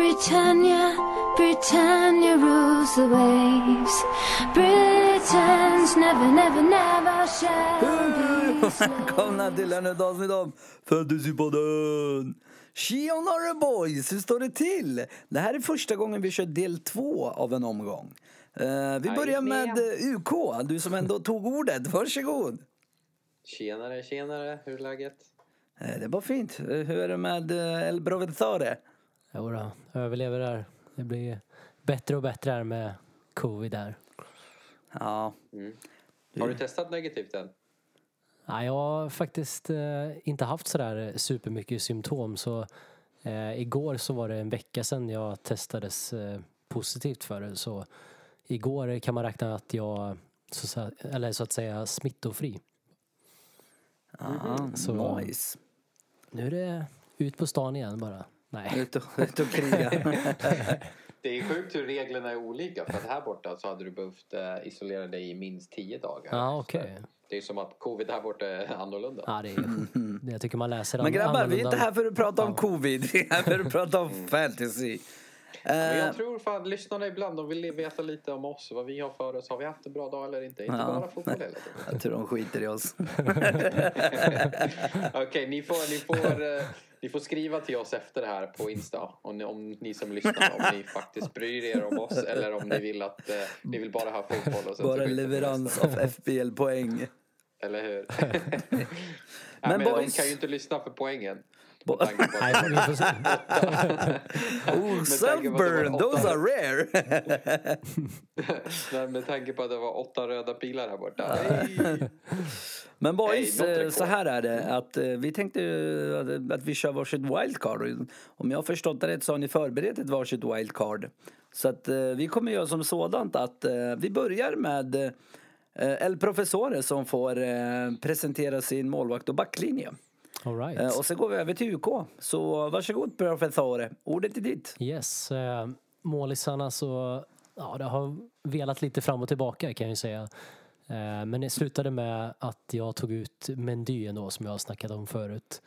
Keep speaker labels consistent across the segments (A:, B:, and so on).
A: Britannia, Britannia rules the waves. Britons never, never, never shall be.
B: Välkomna till ännu ett avsnitt av Fantasypodden! Tjenare boys, hur står det till? Det här är första gången vi kör del två av en omgång. Eh, vi börjar med eh, UK, du som ändå tog ordet. Varsågod!
C: Tjenare, tjenare. Hur är läget?
B: Eh, det var fint. Hur är det med El Provezzare?
D: Jodå, överlever där. Det blir bättre och bättre här med covid där.
B: Ja,
C: Har du testat negativt än?
D: Nej, jag har faktiskt eh, inte haft sådär supermycket symptom så eh, igår så var det en vecka sedan jag testades eh, positivt för det så igår kan man räkna att jag så, så- eller så att säga smittofri.
B: ah,
D: Så-
B: nice.
D: Nu är det ut på stan igen bara. Nej.
B: Ut och, ut och kriga.
C: Det är sjukt hur reglerna är olika. För att här borta så hade du behövt eh, isolera dig i minst 10 dagar.
D: Ja, okej.
C: Så Det är som att covid här borta är annorlunda.
D: Ja, det är, det jag tycker man läser
B: Men grabbar, vi är inte
D: annorlunda.
B: här för att prata om covid. Vi är här för att prata om fantasy.
C: Men
B: Eh,
C: jag tror fan lyssnarna ibland de vill veta lite om oss. Vad vi har för oss. Har vi haft en bra dag eller inte? Inte
B: Ja.
C: bara fotboll hela tiden.
B: jag tror de skiter i oss.
C: Okej, ni, får, ni, får, eh, ni får skriva till oss efter det här på Insta. Om ni, om ni som lyssnar, om ni faktiskt bryr er om oss. Eller om ni vill att eh, ni vill bara ha fotboll. Och sen
B: Bara leverans av FBL-poäng.
C: Eller hur? men men de
B: boys-
C: kan ju inte lyssna för poängen.
D: Nej, vi får se.
B: Oh,
C: var
B: those are rare!
C: nej, med tanke på att det var åtta röda pilar här borta.
B: Men boys,
C: något
B: eh, så här är det att eh, vi tänkte eh, att- att vi kör varsitt wildcard. Och Om jag har förstått det rätt så har ni förberett ett varsitt wildcard. Så att vi kommer göra som sådant att vi börjar med El Professore som får presentera sin målvakt och backlinje.
D: All right.
B: Eh, Och så går vi över till UK. Så varsågod Professore, ordet är ditt.
D: Yes, eh, målisarna så, ja det har velat lite fram och tillbaka kan jag ju säga. Eh, men det slutade med att jag tog ut Mendy ändå som jag har snackat om förut.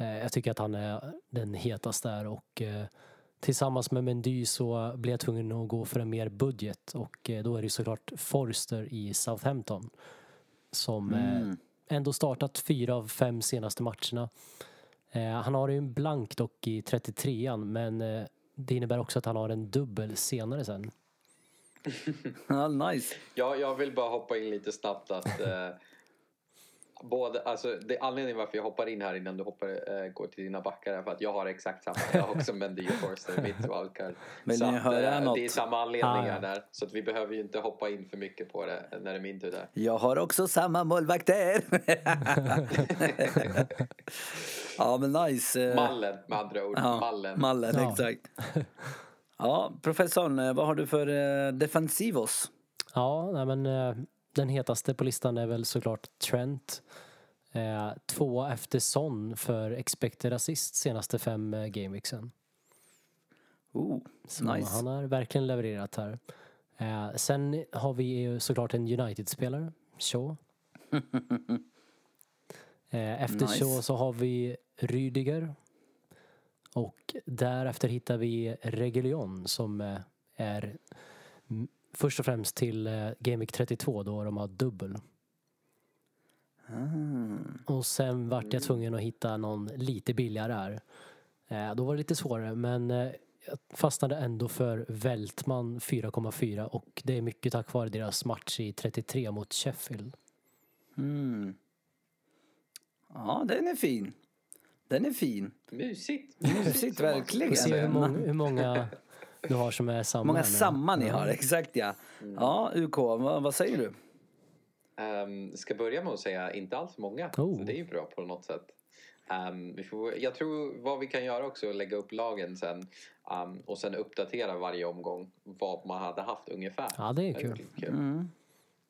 D: Jag tycker att han är den hetaste där och tillsammans med Mendy så blev jag tvungen att gå för en mer budget och då är det ju såklart Forster i Southampton som eh, ändå startat fyra av fem senaste matcherna. Eh, han har ju en blank dock i 33an men eh, det innebär också att han har en dubbel senare sen.
B: Nice.
C: Ja, jag vill bara hoppa in lite snabbt att eh, både, alltså, det anledningen varför jag hoppar in här innan du hoppar, eh, går till dina backar är för att jag har exakt samma. Jag har också Mendy och Forster i mitt wildcard.
B: Vill
C: Så
B: ni
C: att,
B: något?
C: Det är samma anledningar
D: Ah,
C: där. Så att vi behöver ju inte hoppa in för mycket på det när det är min tur där.
B: Jag har också samma målvakter. ja men nice.
C: Mallen med andra ord.
B: Ja,
C: Mallen.
B: Mallen,
D: Ja.
B: exakt. Ja, professorn, eh, vad har du för eh, defensivos?
D: Ja, nej, men den hetaste på listan är väl såklart Trent. Eh, två efter Son för expected assist senaste fem eh, gameweeksen.
B: Oh,
D: Så
B: nice.
D: han har verkligen levererat här. Eh, sen har vi ju såklart en United-spelare, Shaw. eh, efter
B: Nice.
D: Shaw så har vi Rydiger. Och därefter hittar vi Regulion som eh, är först och främst till eh, Game Week 32 då de har dubbel.
B: Ah.
D: Och sen vart jag tvungen att hitta någon lite billigare här. Eh, då var det lite svårare men eh, jag fastnade ändå för Weltman 4,4 och det är mycket tack vare deras match i 33 mot Sheffield.
B: Mm. Ja, den är fin. Den är fin.
C: Mysigt.
B: Mysigt, verkligen.
D: Vi ser hur många, hur många du har som är samma.
B: många samma ni har, exakt ja.
C: Mm.
B: Ja, UK, vad, vad säger du?
C: Um, ska börja med att säga inte alls många.
D: Oh.
C: Så det är ju bra på något sätt. Vi får, jag tror vad vi kan göra också är att lägga upp lagen sen ehm, och sen uppdatera varje omgång vad man hade haft ungefär.
D: Ja, det är
C: Det
D: kul.
C: lite kul.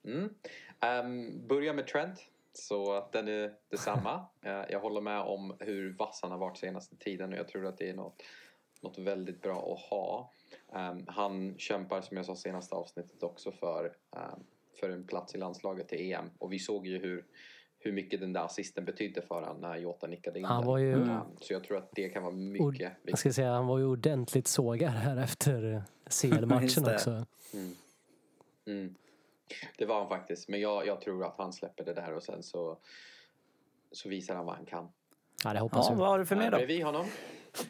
C: Mm. Ehm, börja med Trent. Så att den är detsamma. Eh, jag håller med om hur vass han har varit senaste tiden och jag tror att det är något, något väldigt bra att ha. Ehm, han kämpar som jag sa senaste avsnittet också för, ehm, för en plats i landslaget till EM och vi såg ju hur, hur mycket den där assisten betydde för honom när Jota nickade in
D: Han
C: den.
D: var ju-
C: Mm. Så jag tror att det kan vara mycket
D: jag
C: viktigt.
D: ska säga, han var ju ordentligt sågad här efter
B: Just
D: CL-matchen också.
C: Mm. Det var han faktiskt. Men jag, jag tror att han släpper det där och sen så, så visar han vad han kan.
D: Ja, det hoppas
B: Ja,
D: jag.
B: vad har du för mer
C: Eh,
B: då?
C: Bredvid honom,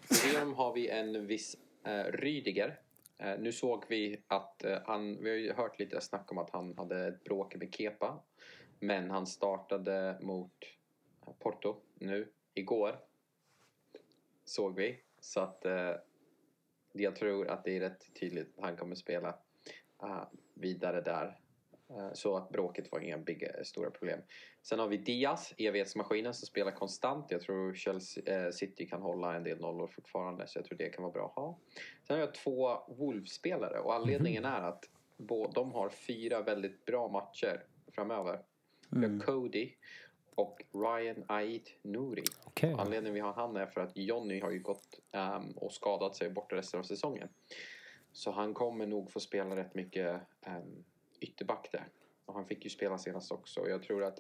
C: bredvid honom har vi en viss eh, Rydiger. Eh, nu såg vi att eh, han, vi har ju hört lite snack om att han hade ett bråk med Kepa. Men han startade mot eh, Porto nu, igår. Såg vi. Så att eh, jag tror att det är rätt tydligt att han kommer spela eh, vidare där. Eh, Så att bråket var inga big, eh, stora problem. Sen har vi Diaz, evighetsmaskinen som spelar konstant. Jag tror Chelsea, eh, City kan hålla en del nollor fortfarande så jag tror det kan vara bra att ha. Sen har jag två Wolves-spelare och anledningen är att de har fyra väldigt bra matcher framöver. Vi har Cody och Ryan Ait Nouri.
D: Okej.
C: Anledningen vi har han är för att Jonny har ju gått ehm, och skadat sig borta resten av säsongen. Så han kommer nog få spela rätt mycket um, ytterback där. Och han fick ju spela senast också. Och jag tror att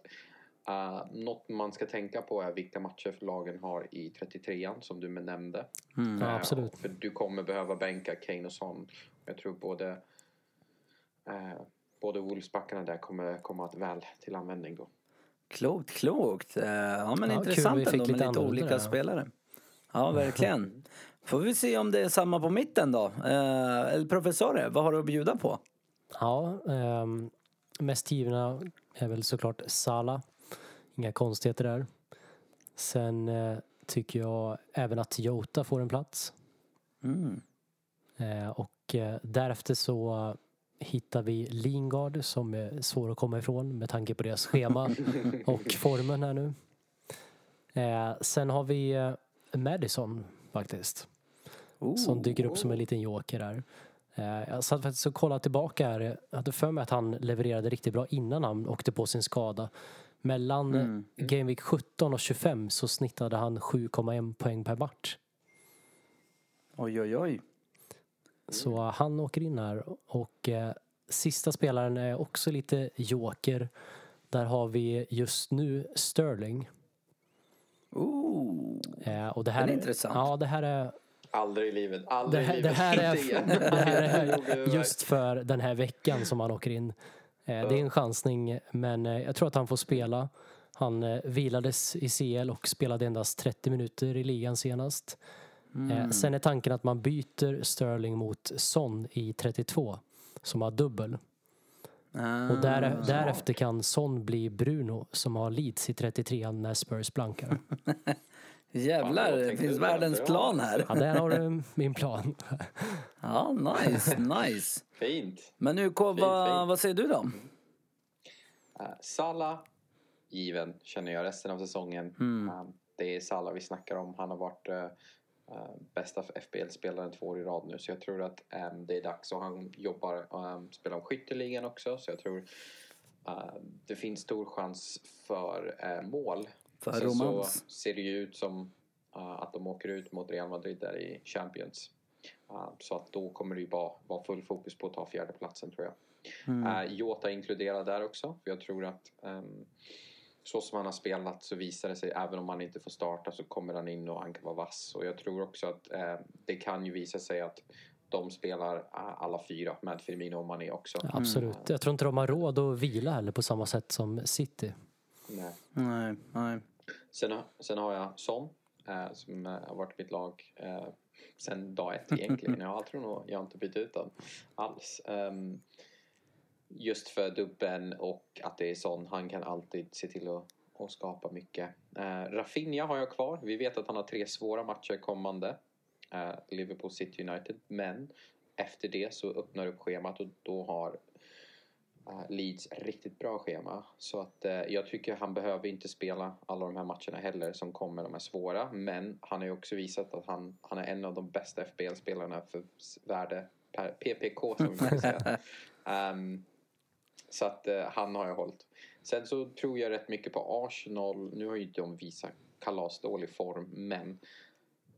C: uh, något man ska tänka på är vilka matcher lagen har i 33an som du nämnde.
B: Mm.
C: Eh,
D: absolut.
C: För du kommer behöva bänka Kane och Son. Jag tror både uh, både Wolfsbackarna där kommer komma att väl till användning då.
B: Klokt, klokt. Eh, Ja, men
D: Ja,
B: intressant
D: kul,
B: ändå med
D: lite
B: olika
D: där.
B: spelare. Ja, verkligen. Får vi se om det är samma på mitten då. Eh, El Professore, vad har du att bjuda på?
D: Ja, ehm, mest givna är väl såklart Sala. Inga konstigheter där. Sen eh, tycker jag även att Jota får en plats.
B: Mm.
D: Eh, och eh, därefter så hittar vi Lingard som är svår att komma ifrån med tanke på deras schema och formen här nu. Eh, sen har vi eh, Madison faktiskt.
B: Oh,
D: som dyker upp som en liten joker där. Eh, Jag satt faktiskt och kollade tillbaka här. Jag hade för mig att han levererade riktigt bra innan han åkte på sin skada. Mellan mm. Game Week 17 och 25 så snittade han 7,1 poäng per match.
B: Oj, oj, oj.
D: Så han åker in här. Och eh, sista spelaren är också lite joker. Där har vi just nu Sterling.
B: Ooh.
D: Eh, och det här
B: Den är intressant.
D: Ja, det här är
C: Aldrig i livet.
D: Det
C: Aldrig i
D: här, det,
C: livet.
D: här är, det här är just för den här veckan som han åker in. Eh, Det är en chansning men eh, jag tror att han får spela. Han eh, vilades i CL och spelade endast 30 minuter i ligan senast. Eh, Sen är tanken att man byter Sterling mot Son i 32 som har dubbel.
B: Ah,
D: Och där, därefter kan Son bli Bruno som har Leeds i 33 när Spurs blankar.
B: Jävlar, det finns världens plan här.
D: Ja, där har du min plan.
B: Ja, nice, nice.
C: Fint.
B: Men nu, vad,
C: fint.
B: vad säger du då?
C: Uh, Sala, given, känner jag resten av säsongen.
B: Mm.
C: Um, det är Sala vi snackar om. Han har varit uh, uh, bästa FBL-spelaren två år i rad nu. Så jag tror att um, det är dags. Och han jobbar, um, spelar om skytteligan också. Så jag tror uh, det finns stor chans för uh, mål.
B: För
C: Sen
B: romans.
C: så ser det ju ut som uh, att de åker ut mot Real Madrid där i Champions. Uh, så att då kommer det ju bara vara full fokus på att ta fjärdeplatsen tror jag.
B: Mm.
C: Uh, Jota inkluderad där också. För jag tror att um, så som han har spelat så visar det sig även om han inte får starta så kommer han in och han kan vara vass. Och jag tror också att uh, det kan ju visa sig att de spelar alla fyra med Firmino och Mané också.
D: Ja, absolut. Jag tror inte de har råd att vila heller på samma sätt som City.
C: Nej.
B: Nej, nej.
C: Sen, sen har jag Son eh, som eh, har varit mitt lag eh, sen dag ett egentligen. Jag tror nog jag har inte bytt ut den alls. Ehm, just för dubben och att det är Son. Han kan alltid se till att, att skapa mycket. Eh, Rafinha har jag kvar. Vi vet att han har tre svåra matcher kommande. Eh, Liverpool City United. Men efter det så öppnar upp schemat och då har Leeds riktigt bra schema. Så att eh, jag tycker han behöver inte spela alla de här matcherna heller som kommer, de är svåra. Men han har ju också visat att han, han är en av de bästa FBL-spelarna för värde per PPK som vi säga. Ehm, så att eh, han har jag hållit. Sen så tror jag rätt mycket på Arsenal. Nu har ju de visat kalasdålig form men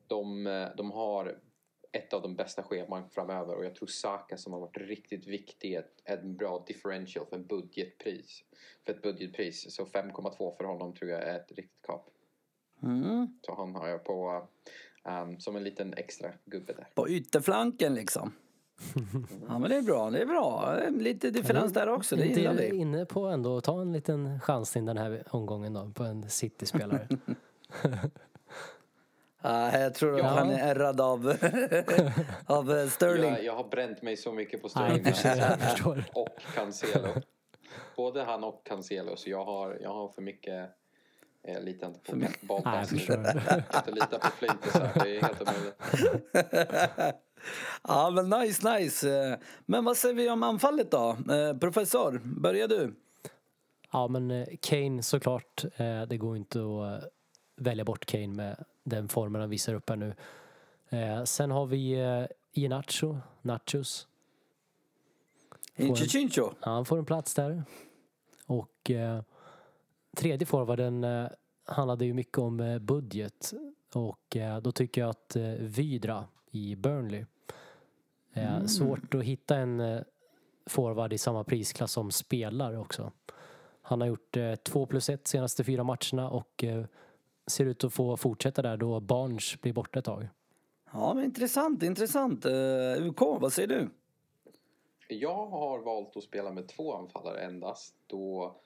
C: de, eh, de har ett av de bästa scheman framöver och jag tror Saka som har varit riktigt viktig ett, en bra differential för en budgetpris. För ett budgetpris. Så 5,2 för honom tror jag är ett riktigt kap.
B: Mm.
C: Så han har jag på um, som en liten extra gubbe där.
B: På ytterflanken liksom. Ja men det är bra, det är bra. Lite differens där också, det gillar
D: är
B: vi.
D: inne på ändå att ta en liten chansning den här omgången då på en City-spelare.
B: Ja, jag tror att
D: Ja.
B: han är ärrad av, av eh, Sterling.
C: Jag, jag har bränt mig så mycket på
D: Nej,
C: Sterling
D: jag förstår.
C: och Cancelo. Både han och Cancelo så jag har, jag har för mycket eh, litar inte på
D: Nej, jag
C: bollpassning.
D: förstår.
C: Jag inte lita på flintisar, det är helt omöjligt.
B: Ja men nice, nice. Men vad säger vi om anfallet då? Eh, Professor, börjar du?
D: Ja, men Kane såklart. Det går inte att välja bort Kane med den formen han visar upp här nu. Eh, Sen har vi eh, Iheanacho, Nachos.
B: Incho Chincho.
D: Ja, han får en plats där. Och eh, tredje forwarden eh, handlade ju mycket om eh, budget. Och eh, då tycker jag att eh, Vydra i Burnley. Eh, Svårt att hitta en forward i samma prisklass som spelare också. Han har gjort två plus ett senaste fyra matcherna och ser ut att få fortsätta där då Barnes blir borta ett tag.
B: Ja men intressant, intressant. Uh, UK, vad säger du?
C: Jag har valt att spela med två anfallare endast då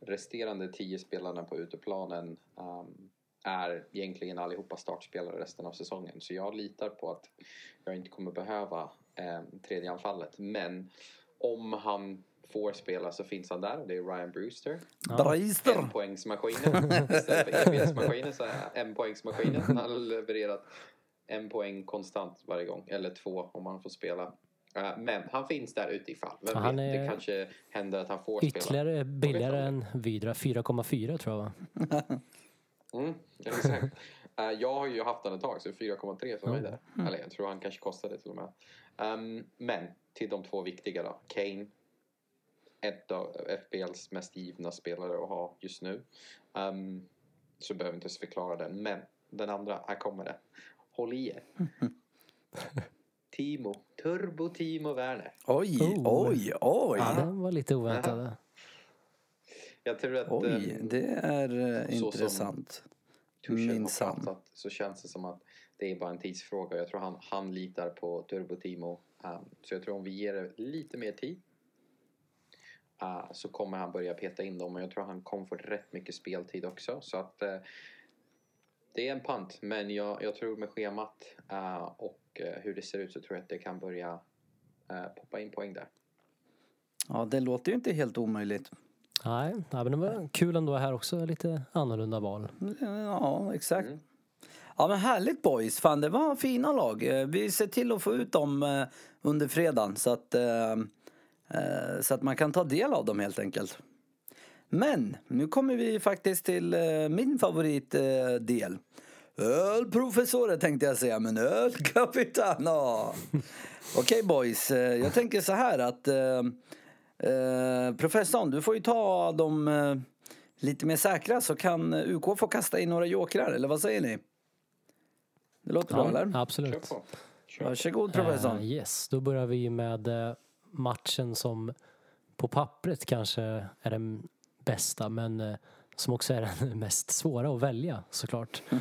C: resterande tio spelarna på uteplanen um, är egentligen allihopa startspelare resten av säsongen. Så jag litar på att jag inte kommer behöva um, tredje anfallet. Men om han får spela så finns han där och det är Ryan Brewster.
B: Breister.
C: En poängsmaskinen. Istället för evighetsmaskinen så är en poängsmaskinen. Han har levererat en poäng konstant varje gång. Eller två om han får spela. Eh, Men han finns där utifall. Vem
D: Han
C: vet,
D: är
C: det kanske händer att han får spela.
D: Ytterligare billigare än Vydra, 4,4 tror jag va?
C: Mm, exakt. Eh, jag har ju haft den ett tag så 4,3 för mig
D: Mm.
C: där. Eller jag tror han kanske kostade till och med. Ehm, men till de två viktiga då. Kane. Ett av FBLs mest givna spelare att ha just nu. Ehm, så behöver inte förklara den. Men den andra, här kommer det. Håll i er. Timo. Turbo Timo Werner.
B: Oj,
D: Oh.
B: oj, oj.
D: Ja, den var lite oväntad.
C: Jag tror att...
B: Oj,
C: ehm,
B: det är eh,
C: så
B: intressant. Minsann.
C: pratat så känns det som att det är bara en tidsfråga. Jag tror han, han litar på Turbo Timo. Um, så jag tror om vi ger det lite mer tid uh, så kommer han börja peta in dem. Och jag tror han kommer få rätt mycket speltid också. Så att uh, det är en pant. Men jag, jag tror med schemat uh, och uh, hur det ser ut så tror jag att det kan börja uh, poppa in poäng där.
B: Ja, det låter ju inte helt omöjligt.
D: Nej, nej, men det var kul ändå här också, lite annorlunda val.
B: Ja, exakt.
C: Mm.
B: Ja men härligt boys, fan det var fina lag. Eh, Vi ser till att få ut dem eh, under fredagen så att, eh, eh, så att man kan ta del av dem helt enkelt. Men nu kommer vi faktiskt till eh, min favoritdel. Ölprofessorer tänkte jag säga, men ölkapitana. Okej boys, eh, jag tänker så här att eh, eh, professorn, du får ju ta de eh, lite mer säkra så kan UK få kasta in några jokrar, eller vad säger ni? Det låter bra eller?
C: Kör
D: absolut.
C: på. Kör.
B: Varsågod professorn.
D: Eh, yes, då börjar vi med eh, matchen som på pappret kanske är den bästa men eh, som också är den mest svåra att välja såklart.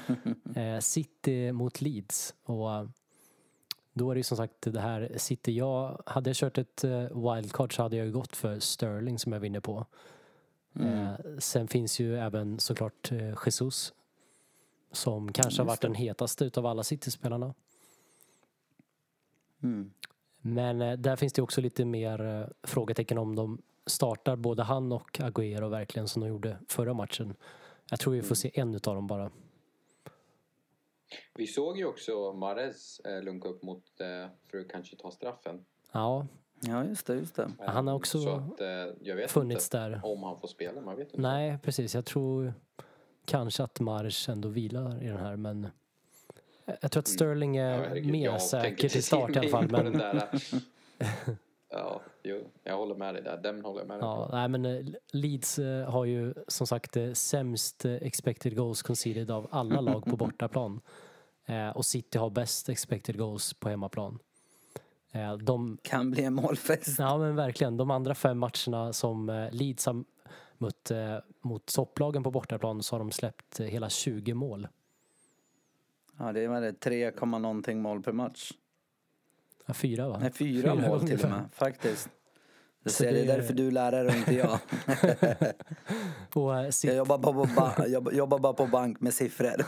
D: Eh, City mot Leeds och eh, då är det ju som sagt det här City. Jag hade jag kört ett wildcard så hade jag ju gått för Sterling som jag vinner på. Eh, sen finns ju även såklart Jesus som kanske har varit den hetaste utav alla City-spelarna.
B: Mm.
D: Men eh, där finns det också lite mer eh, frågetecken om de startar både han och Agüero verkligen som de gjorde förra matchen. Jag tror vi får se en utav dem bara.
C: Vi såg ju också Mares eh, lunka upp mot för att kanske ta straffen.
D: Ja,
B: Ja just det, just det.
D: Han har också
C: Så att, jag vet
D: funnits
C: inte
D: där.
C: om han får spela, man vet inte.
D: Nej, precis. Jag tror kanske att Marsch ändå vilar i den här men jag tror att Sterling
C: Ja,
D: är
C: herregud,
D: mer
C: jag
D: säker till start i alla fall. Men,
C: där, ja, jo, jag håller med dig där. Den håller jag med dig
D: ja,
C: på.
D: nej, men eh, Leeds eh, har ju som sagt eh, sämst expected goals conceded av alla lag på bortaplan. Och City har bäst expected goals på hemmaplan. De,
B: Kan bli en målfest.
D: ja men verkligen, de andra fem matcherna som Leeds har mött mot topplagen på bortaplan så har de släppt hela 20 mål.
B: Ja, det var det 3, komma någonting mål per match.
D: Ja, fyra va?
B: Nej, fyra mål till och med, faktiskt. Du
D: Så
B: ser, det är
D: det-
B: därför du är lärare och inte jag.
D: Och eh,
B: Jag jobbar bara på, ba- jag jobbar bara på bank med siffror.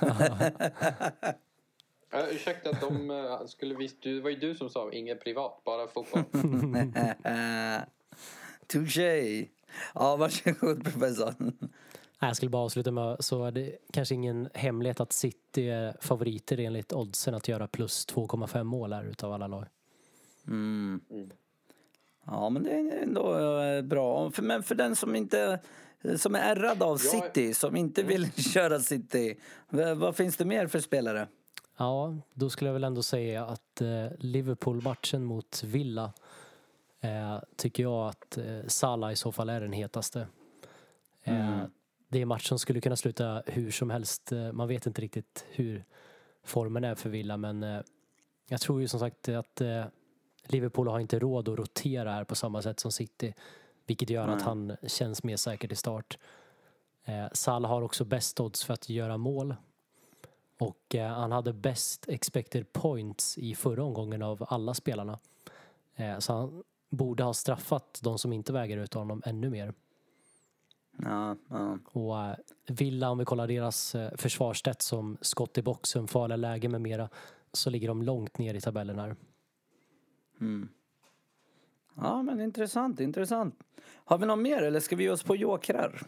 C: Uh, ursäkta, de eh, skulle visst, du, det var ju du som sa inget privat, bara fotboll.
B: Touché! Ja, varsågod professor.
D: Jag skulle bara avsluta med så är det kanske ingen hemlighet att City är favoriter enligt oddsen att göra plus 2,5 mål här utav alla lag.
B: Mm. Ja, men det är ändå eh, bra. För, men för den som inte som är ärrad av City, som inte vill köra City. Vad finns det mer för spelare?
D: Ja, då skulle jag väl ändå säga att eh, Liverpool-matchen mot Villa eh, tycker jag att eh, Salah i så fall är den hetaste. Eh, Det är en match som skulle kunna sluta hur som helst. Eh, man vet inte riktigt hur formen är för Villa men eh, jag tror ju som sagt att eh, Liverpool har inte råd att rotera här på samma sätt som City. Vilket gör att
B: Nej.
D: han känns mer säker till start. Eh, Salah har också bäst odds för att göra mål. Och eh, han hade bäst expected points i förra omgången av alla spelarna. Eh, så han borde ha straffat de som inte väger ut honom ännu mer.
B: Ja, ja.
D: Och eh, Villa, om vi kollar deras eh, försvarsstats som skott i boxen, farliga lägen med mera, så ligger de långt ner i tabellen här.
B: Mm. ja, men intressant, intressant. Har vi något mer eller ska vi ge oss på jokrar?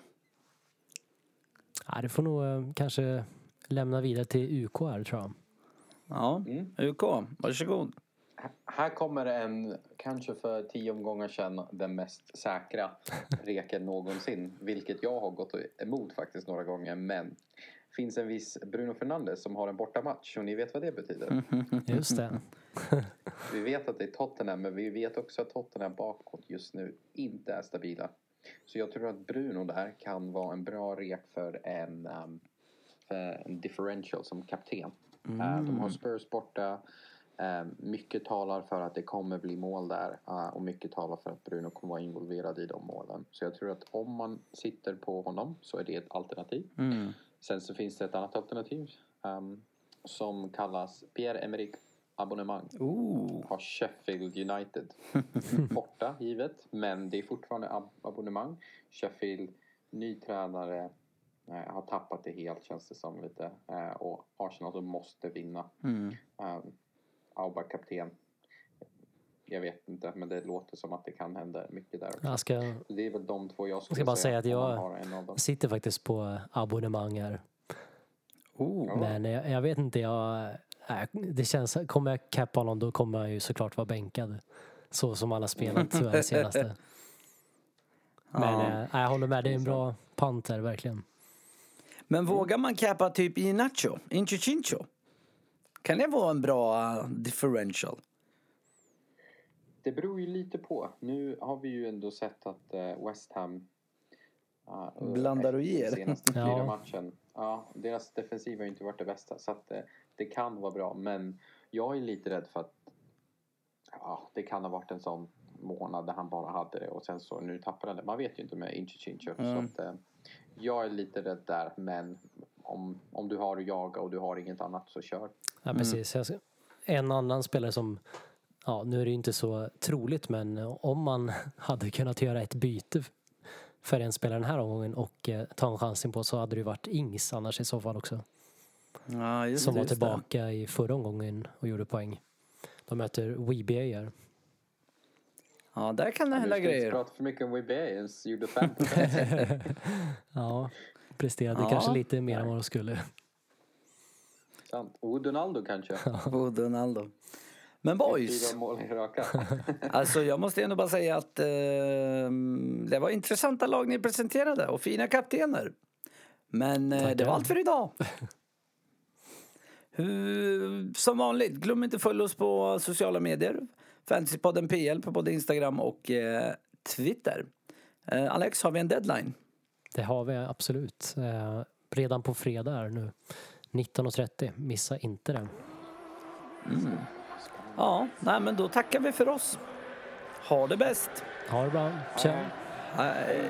D: Ja, det får nog eh, kanske lämna vidare till UK här tror jag.
B: Ja,
C: Mm.
B: UK, varsågod.
C: Här kommer en, kanske för tio omgångar sedan, den mest säkra reken någonsin. Vilket jag har gått emot faktiskt några gånger. Men finns en viss Bruno Fernandes som har en bortamatch och ni vet vad det betyder.
D: Just det.
C: Vi vet att det är Tottenham men vi vet också att Tottenham bakåt just nu inte är stabila. Så jag tror att Bruno där kan vara en bra rek för en, um, för en differential som kapten. Eh, de har Spurs borta. Eh, mycket talar för att det kommer bli mål där eh, och mycket talar för att Bruno kommer vara involverad i de målen. Så jag tror att om man sitter på honom så är det ett alternativ.
B: Mm.
C: Sen så finns det ett annat alternativ ehm, som kallas Pierre-Emerick abonnemang.
B: Ooh.
C: Har Sheffield United borta givet, men det är fortfarande ab- abonnemang. Sheffield, ny tränare, eh, har tappat det helt känns det som lite. Eh, och Arsenal måste vinna.
B: Mm.
C: Um, Auba kapten. Jag vet inte, men det låter som att det kan hända mycket där också.
D: Jag ska,
C: Det är väl de två jag skulle
D: ska bara säga att jag-
C: man har en av dem.
D: sitter faktiskt på abonnemang här.
C: Ja.
D: Men jag, jag vet inte, jag, nej, det känns, kommer jag cappa honom då kommer jag ju såklart vara bänkad. Så som alla spelat tyvärr senaste. Men
B: Ja.
D: eh, jag håller med, det är en bra pant här verkligen.
B: Men vågar man cappa typ i Nacho? Incho Chincho? Kan det vara en bra uh, differential?
C: Det beror ju lite på. Nu har vi ju ändå sett att eh, West Ham uh,
B: Blandar och ger.
C: Senaste fyra
D: Ja.
C: matchen. Ja, deras defensiv har ju inte varit det bästa. Så att eh, det kan vara bra. Men jag är lite rädd för att ja, det kan ha varit en sån månad där han bara hade det och sen så nu tappar han det. Man vet ju inte med Inchi Chincho. Så
B: Mm.
C: att, eh, jag är lite rädd där. Men om, om du har att jaga och du har inget annat så kör.
D: Ja, precis. Jag ska- En annan spelare som, ja nu är det ju inte så troligt men om man hade kunnat göra ett byte för en spelare den här omgången och eh, ta en chansen på så hade det ju varit Ings annars i så fall också.
B: Ja, just
D: Som var
B: just det.
D: tillbaka i förra omgången och gjorde poäng. De möter WBA här.
B: Ja, där kan det
C: Du
B: hända
C: ska inte
B: grejer.
C: prata för mycket om WBA ens gjorde fem
D: Ja, presterade
B: Ja.
D: kanske lite mer än vad de skulle.
C: Sant. Och Donaldo kanske.
B: Och Donaldo. Men boys, alltså jag måste ändå bara säga att eh, det var intressanta lag ni presenterade och fina kaptener. Men eh, det var allt för idag. Hur, som vanligt, glöm inte att följa oss på sociala medier. Fantasypodden PL på både Instagram och eh, Twitter. Eh, Alex, har vi en deadline?
D: Det har vi absolut. Eh, redan på fredag här nu 19.30. Missa inte det.
A: Ja, nej men då tackar vi för oss. Ha det bäst.
D: Ha det bra. Tja.
A: Hej.